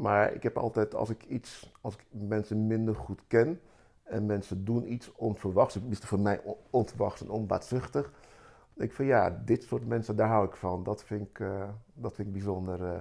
Maar ik heb altijd, als ik iets, als ik mensen minder goed ken en mensen doen iets onverwachts, tenminste voor mij onverwachts en onbaatzuchtig, denk ik van ja, dit soort mensen, daar hou ik van. Dat vind ik, eh, dat vind ik bijzonder, eh,